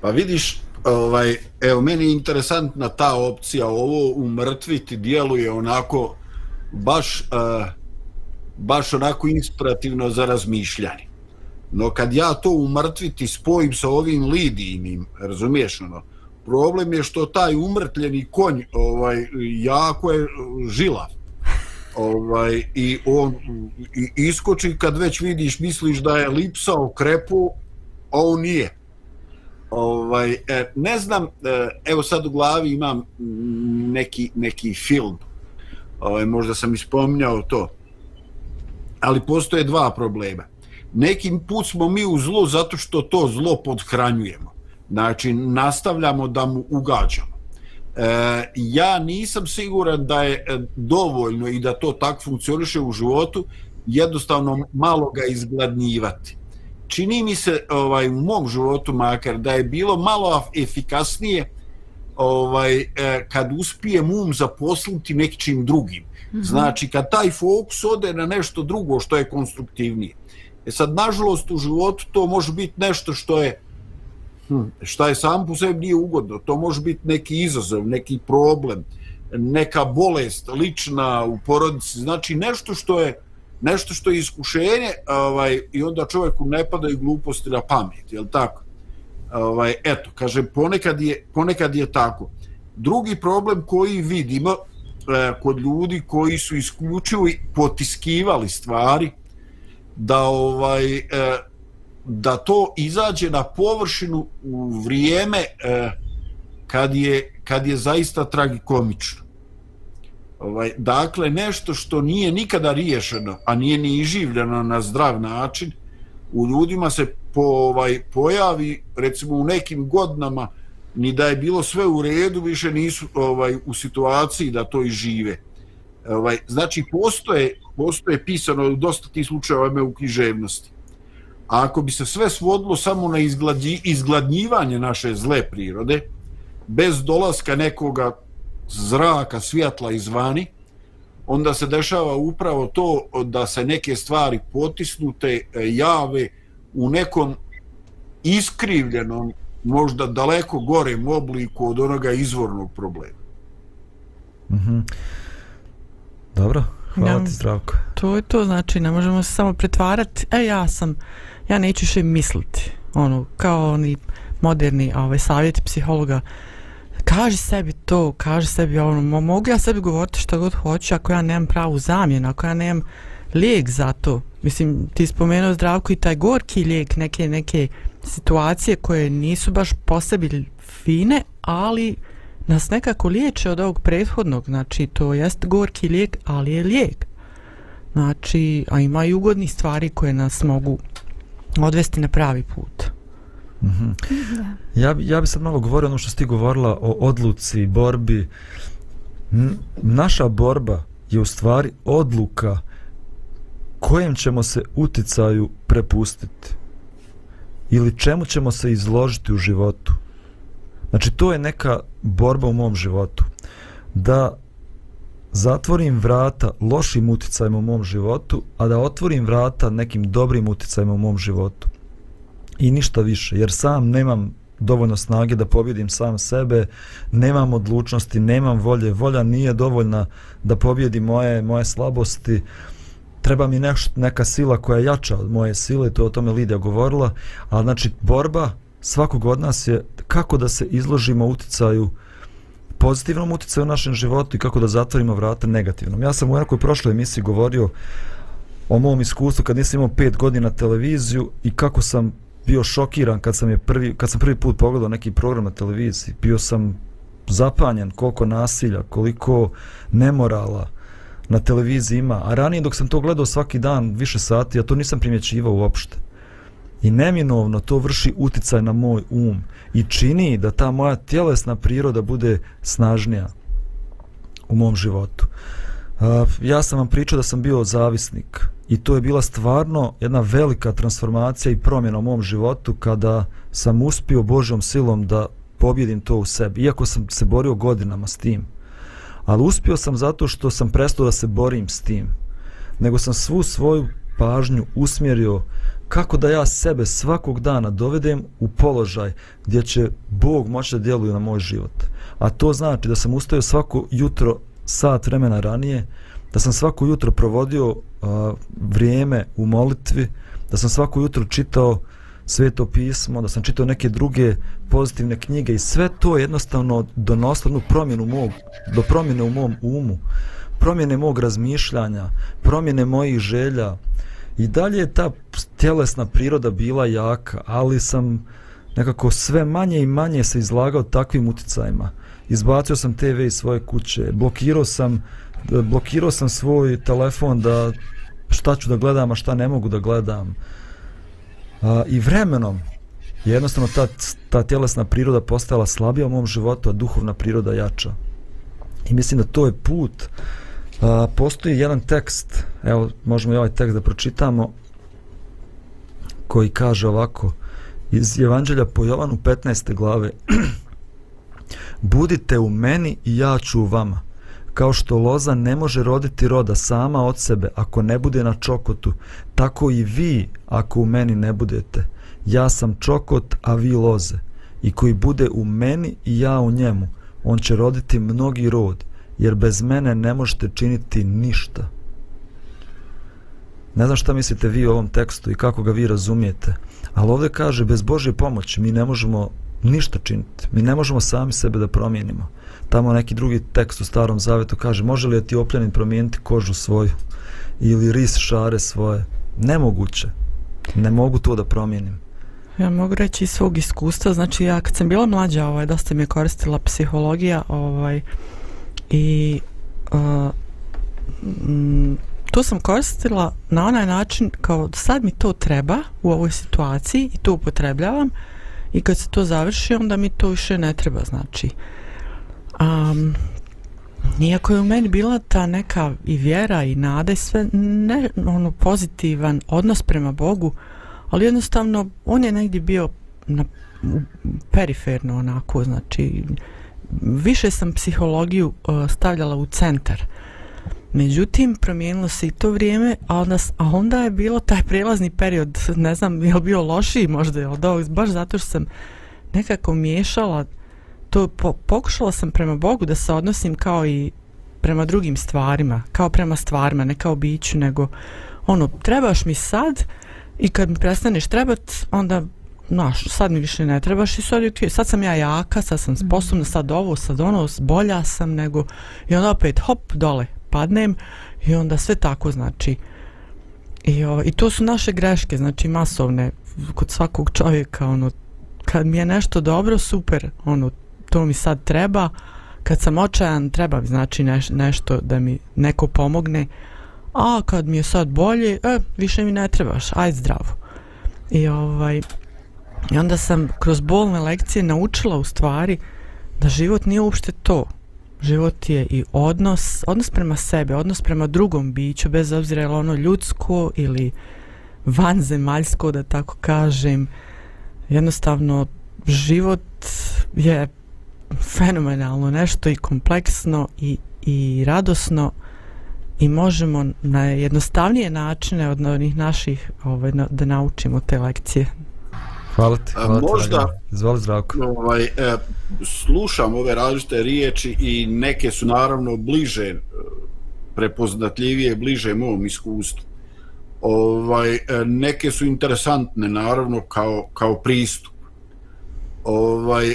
Pa vidiš, ovaj, evo, meni je interesantna ta opcija, ovo umrtviti djeluje onako baš, uh, baš onako inspirativno za razmišljanje. No kad ja to umrtviti spojim sa ovim lidijnim, razumiješ ono, problem je što taj umrtljeni konj ovaj jako je e, žila ovaj i on i, iskoči kad već vidiš misliš da je lipsao krepu a on nije. Ovaj e, ne znam e, evo sad u glavi imam neki neki film. Ovaj možda sam ispominjao to. Ali postoje dva problema. Nekim put smo mi u zlu zato što to zlo podhranjujemo. Znači, nastavljamo da mu ugađamo. E, ja nisam siguran da je e, dovoljno i da to tak funkcioniše u životu, jednostavno malo ga izgladnjivati. Čini mi se ovaj u mom životu makar da je bilo malo efikasnije ovaj e, kad uspijem um zaposliti nekim drugim. Mm -hmm. Znači kad taj fokus ode na nešto drugo što je konstruktivnije. E sad nažalost u životu to može biti nešto što je hmm. šta je sam po sebi nije ugodno. To može biti neki izazov, neki problem, neka bolest lična u porodici, znači nešto što je nešto što je iskušenje ovaj, i onda čovjeku ne pada i gluposti na pamet, je li tako? Ovaj, eto, kaže, ponekad je, ponekad je tako. Drugi problem koji vidimo eh, kod ljudi koji su isključivo potiskivali stvari, da ovaj eh, da to izađe na površinu u vrijeme e, kad je kad je zaista tragikomično. Ovaj dakle nešto što nije nikada riješeno, a nije ni iživljeno na zdrav način, u ljudima se po ovaj pojavi recimo u nekim godinama ni da je bilo sve u redu, više nisu ovaj u situaciji da to žive. Ovaj znači postoje postoje pisano u dosta tih slučajeva u književnosti A ako bi se sve svodilo samo na izgladnji, izgladnjivanje naše zle prirode, bez dolaska nekoga zraka, svjetla izvani, onda se dešava upravo to da se neke stvari potisnute e, jave u nekom iskrivljenom, možda daleko gorem obliku od onoga izvornog problema. Mhm. Dobro, hvala Ja- ti zdravko. To je to, znači ne možemo se samo pretvarati, e ja sam, ja neću više misliti, ono, kao oni moderni ovaj, savjeti psihologa, kaži sebi to, kaži sebi ono, mo- mogu ja sebi govoriti što god hoću ako ja nemam pravu zamjenu, ako ja nemam lijek za to. Mislim, ti spomenuo zdravko i taj gorki lijek, neke, neke situacije koje nisu baš po sebi fine, ali nas nekako liječe od ovog prethodnog, znači to jest gorki lijek, ali je lijek. Znači, a ima i ugodnih stvari koje nas mogu odvesti na pravi put. Mhm. Ja, bi- ja bi sad malo govorio ono što si ti govorila o odluci, borbi. N- naša borba je u stvari odluka kojem ćemo se uticaju prepustiti ili čemu ćemo se izložiti u životu. Znači to je neka borba u mom životu. Da zatvorim vrata lošim uticajima u mom životu, a da otvorim vrata nekim dobrim uticajima u mom životu. I ništa više, jer sam nemam dovoljno snage da pobjedim sam sebe, nemam odlučnosti, nemam volje, volja nije dovoljna da pobjedi moje moje slabosti, treba mi neš, neka sila koja je jača od moje sile, to je o tome Lidija govorila, a znači borba svakog od nas je kako da se izložimo uticaju pozitivnom uticaju u našem životu i kako da zatvorimo vrata negativnom. Ja sam u nekoj prošloj emisiji govorio o mom iskustvu kad nisam imao pet godina televiziju i kako sam bio šokiran kad sam je prvi kad sam prvi put pogledao neki program na televiziji. Bio sam zapanjen koliko nasilja koliko nemorala na televiziji ima. A ranije dok sam to gledao svaki dan više sati ja to nisam primjećivao uopšte i neminovno to vrši uticaj na moj um i čini da ta moja tjelesna priroda bude snažnija u mom životu Uh, ja sam vam pričao da sam bio zavisnik i to je bila stvarno jedna velika transformacija i promjena u mom životu kada sam uspio Božjom silom da pobjedim to u sebi, iako sam se borio godinama s tim. Ali uspio sam zato što sam prestao da se borim s tim, nego sam svu svoju pažnju usmjerio kako da ja sebe svakog dana dovedem u položaj gdje će Bog moći da djeluje na moj život. A to znači da sam ustao svako jutro sat vremena ranije, da sam svako jutro provodio a, vrijeme u molitvi, da sam svako jutro čitao sveto pismo, da sam čitao neke druge pozitivne knjige i sve to je jednostavno donosilo jednu promjenu mog, do promjene u mom umu, promjene mog razmišljanja, promjene mojih želja. I dalje je ta tjelesna priroda bila jaka, ali sam nekako sve manje i manje se izlagao takvim uticajima. Izbacio sam TV iz svoje kuće, blokirao sam blokirao sam svoj telefon da šta ću da gledam, a šta ne mogu da gledam. A, I vremenom je jednostavno ta, ta tjelesna priroda postala slabija u mom životu, a duhovna priroda jača. I mislim da to je put. A, postoji jedan tekst, evo možemo i ovaj tekst da pročitamo, koji kaže ovako, iz Evanđelja po Jovanu 15. glave, Budite u meni i ja ću u vama. Kao što loza ne može roditi roda sama od sebe ako ne bude na čokotu, tako i vi ako u meni ne budete. Ja sam čokot, a vi loze. I koji bude u meni i ja u njemu, on će roditi mnogi rod, jer bez mene ne možete činiti ništa. Ne znam šta mislite vi o ovom tekstu i kako ga vi razumijete, ali ovdje kaže bez Božje pomoći mi ne možemo ništa činiti. Mi ne možemo sami sebe da promijenimo. Tamo neki drugi tekst u starom zavetu kaže može li ti opljanin promijeniti kožu svoju ili ris šare svoje. Nemoguće. Ne mogu to da promijenim. Ja mogu reći iz svog iskustva, znači ja kad sam bila mlađa, ovaj, dosta mi je koristila psihologija, ovaj, i uh, m, mm, to sam koristila na onaj način kao sad mi to treba u ovoj situaciji i to upotrebljavam i kad se to završi onda mi to više ne treba, znači. Um, Iako je u meni bila ta neka i vjera i nada i sve ne, ono, pozitivan odnos prema Bogu, ali jednostavno on je negdje bio na, periferno onako, znači više sam psihologiju uh, stavljala u centar. Međutim, promijenilo se i to vrijeme, a onda, a onda je bilo taj prelazni period, ne znam, je li bio lošiji možda od ovog, baš zato što sam nekako miješala to, po, pokušala sam prema Bogu da se odnosim kao i prema drugim stvarima, kao prema stvarima, ne kao biću, nego ono, trebaš mi sad i kad mi prestaneš trebat, onda Znaš, sad mi više ne trebaš i sad, okej, sad sam ja jaka, sad sam sposobna, sad ovo, sad ono, bolja sam nego... I onda opet, hop, dole, padnem i onda sve tako, znači... I, o, I to su naše greške, znači masovne, kod svakog čovjeka, ono, kad mi je nešto dobro, super, ono, to mi sad treba, kad sam očajan, treba mi znači neš, nešto da mi neko pomogne, a kad mi je sad bolje, e, više mi ne trebaš, aj zdravo. I ovaj, i onda sam kroz bolne lekcije naučila u stvari da život nije uopšte to. Život je i odnos, odnos prema sebi, odnos prema drugom biću, bez obzira je li ono ljudsko ili vanzemaljsko, da tako kažem. Jednostavno, život je fenomenalno nešto i kompleksno i, i radosno i možemo na jednostavnije načine od onih naših ovaj, na, da naučimo te lekcije. Hvala ti. Hvala možda-. Izvoli zdravko. ovaj, e, slušam ove različite riječi i neke su naravno bliže e, prepoznatljivije bliže mom iskustvu ovaj e, neke su interesantne naravno kao kao pristup ovaj e,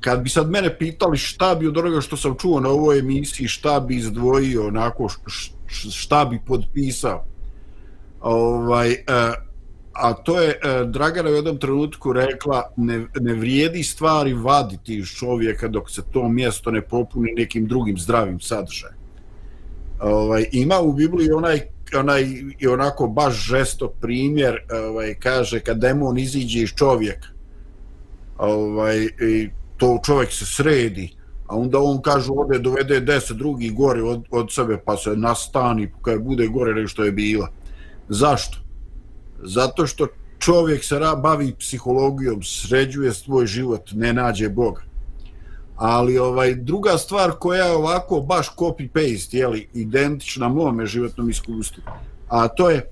kad bi sad mene pitali šta bi od onoga što sam čuo na ovoj emisiji šta bi izdvojio onako šta bi potpisao ovaj e, a to je e, Dragana u jednom trenutku rekla ne, ne vrijedi stvari vaditi iz čovjeka dok se to mjesto ne popuni nekim drugim zdravim sadržajem. Ovaj, ima u Bibliji onaj onaj i onako baš žesto primjer ovaj kaže kad demon iziđe iz čovjeka ovaj i to čovjek se sredi a onda on kaže ode dovede deset drugih gore od, od sebe pa se nastani pa kad bude gore nego što je bila zašto zato što čovjek se bavi psihologijom, sređuje svoj život, ne nađe Boga. Ali ovaj druga stvar koja je ovako baš copy paste, je li, identična mome životnom iskustvu. A to je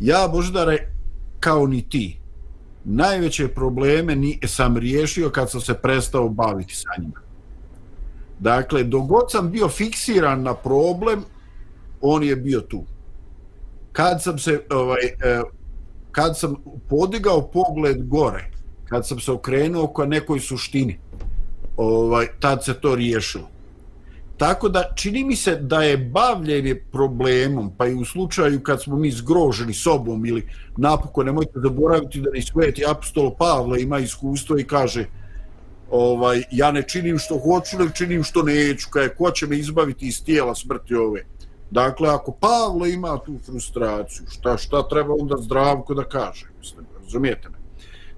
ja Boždare kao ni ti. Najveće probleme ni sam riješio kad sam se prestao baviti sa njima. Dakle, dogod sam bio fiksiran na problem, on je bio tu kad sam se ovaj e, kad sam podigao pogled gore kad sam se okrenuo ka nekoj suštini ovaj tad se to riješilo. Tako da čini mi se da je bavljenje problemom pa i u slučaju kad smo mi zgroženi sobom ili napokon nemojte zaboraviti da ni sveti apostol Pavle ima iskustvo i kaže ovaj ja ne činim što hoću nego činim što neću kaže ko će me izbaviti iz tijela smrti ove? Dakle, ako Pavle ima tu frustraciju, šta, šta treba onda zdravko da kaže? Mislim, razumijete me?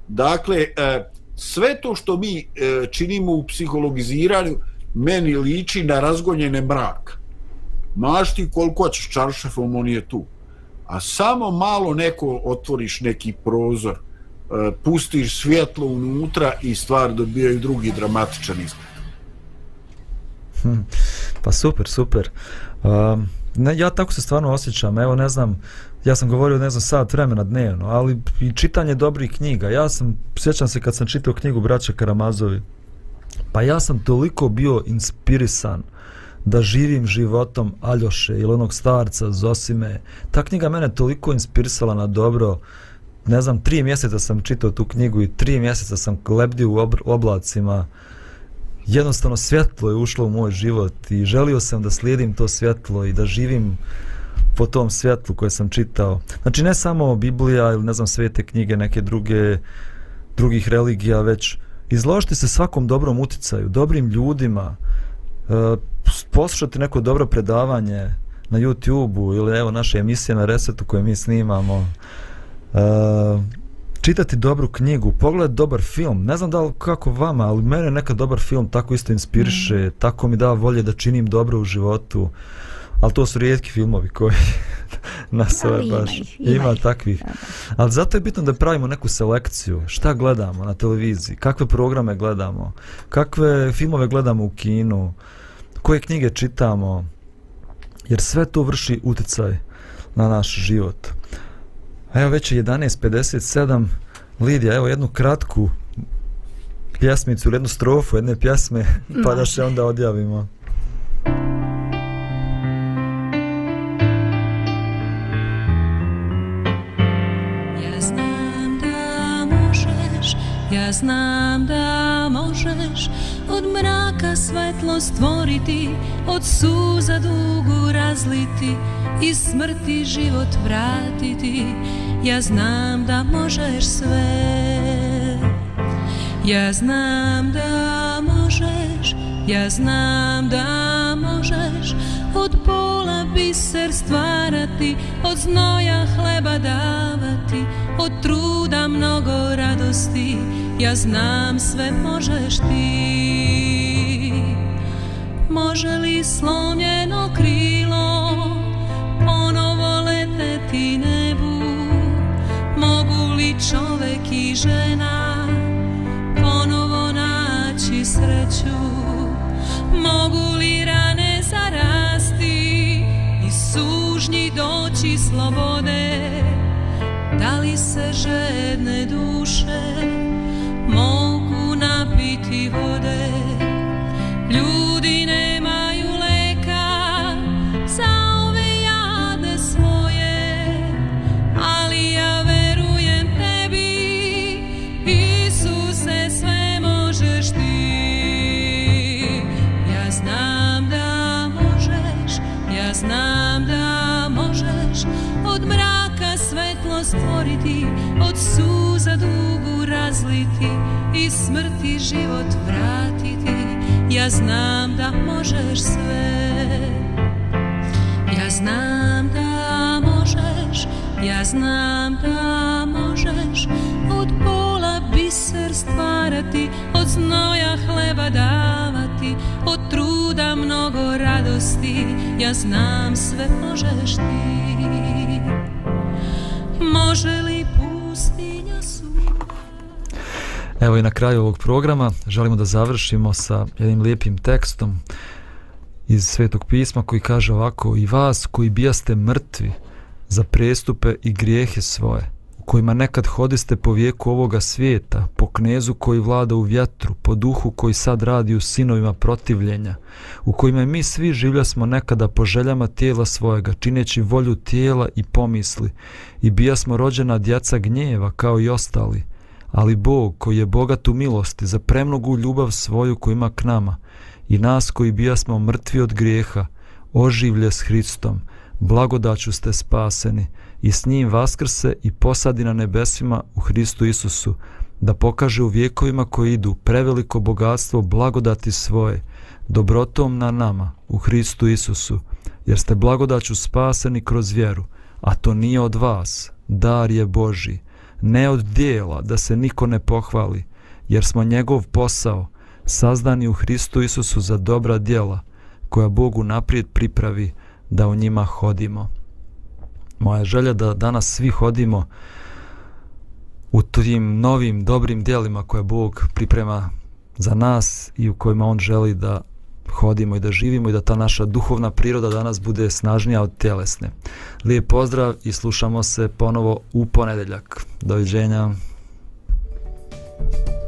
Dakle, e, sve to što mi e, činimo u psihologiziranju, meni liči na razgonjene mraka. Maš ti koliko ćeš čaršafom, on je tu. A samo malo neko otvoriš neki prozor, e, pustiš svjetlo unutra i stvar dobijaju drugi dramatičan izgled. Hm, pa super, super. Um, ne, ja tako se stvarno osjećam, evo ne znam, ja sam govorio ne znam sat vremena dnevno, ali i čitanje dobrih knjiga. Ja sam, sjećam se kad sam čitao knjigu Braća Karamazovi, pa ja sam toliko bio inspirisan da živim životom Aljoše ili onog starca Zosime. Ta knjiga mene toliko inspirisala na dobro. Ne znam, tri mjeseca sam čitao tu knjigu i tri mjeseca sam lebdio u obr- oblacima jednostavno svjetlo je ušlo u moj život i želio sam da slijedim to svjetlo i da živim po tom svjetlu koje sam čitao. Znači ne samo Biblija ili ne znam svete knjige neke druge drugih religija, već izložiti se svakom dobrom uticaju, dobrim ljudima, e, poslušati neko dobro predavanje na YouTube-u ili evo naše emisije na Resetu koje mi snimamo. E, čitati dobru knjigu, pogledati dobar film. Ne znam da li kako vama, ali mene neka dobar film tako isto inspiriše, mm. tako mi da volje da činim dobro u životu. Ali to su rijetki filmovi koji nas ove ima baš ima ima ih. takvih. Ali zato je bitno da pravimo neku selekciju. Šta gledamo na televiziji, kakve programe gledamo, kakve filmove gledamo u kinu, koje knjige čitamo. jer sve to vrši uticaj na naš život. Evo već je 11.57, Lidija, evo jednu kratku pjesmicu, ili jednu strofu, jedne pjesme, pa da se onda odjavimo. Ja znam da možeš, ja znam da možeš od mraka svetlo stvoriti, od suza dugu razliti i smrti život vratiti. Ja znam da možeš sve. Ja znam da možeš, ja znam da možeš od pola biser stvarati, od znoja hleba davati, od truda mnogo radosti, ja znam sve možeš ti. Može li slomljeno krilo mogu li čovek i žena ponovo naći sreću, mogu li rane zarasti i sužnji doći slobode, da li se žedne duše mogu napiti vode, ljudi ne razliti i smrti život vratiti. Ja znam da možeš sve. Ja znam da možeš, ja znam da možeš od pola biser stvarati, od znoja hleba davati, od truda mnogo radosti, ja znam sve možeš ti. Može li Evo i na kraju ovog programa želimo da završimo sa jednim lijepim tekstom iz Svetog pisma koji kaže ovako i vas koji bijaste mrtvi za prestupe i grijehe svoje u kojima nekad hodiste po vijeku ovoga svijeta, po knezu koji vlada u vjetru, po duhu koji sad radi u sinovima protivljenja, u kojima mi svi življasmo nekada po željama tijela svojega, čineći volju tijela i pomisli, i bijasmo rođena djeca gnjeva kao i ostali, ali Bog koji je bogat u milosti za premnogu ljubav svoju koju ima k nama i nas koji bijasmo mrtvi od grijeha, oživlje s Hristom, blagodaću ste spaseni i s njim vaskrse i posadi na nebesima u Hristu Isusu, da pokaže u vjekovima koji idu preveliko bogatstvo blagodati svoje, dobrotom na nama u Hristu Isusu, jer ste blagodaću spaseni kroz vjeru, a to nije od vas, dar je Boži, ne od dijela da se niko ne pohvali, jer smo njegov posao, sazdani u Hristu Isusu za dobra djela, koja Bogu naprijed pripravi da u njima hodimo. Moja želja da danas svi hodimo u tim novim dobrim djelima koje Bog priprema za nas i u kojima On želi da hodimo i da živimo i da ta naša duhovna priroda danas bude snažnija od tjelesne. Lijep pozdrav i slušamo se ponovo u ponedeljak. Doviđenja. Thank you.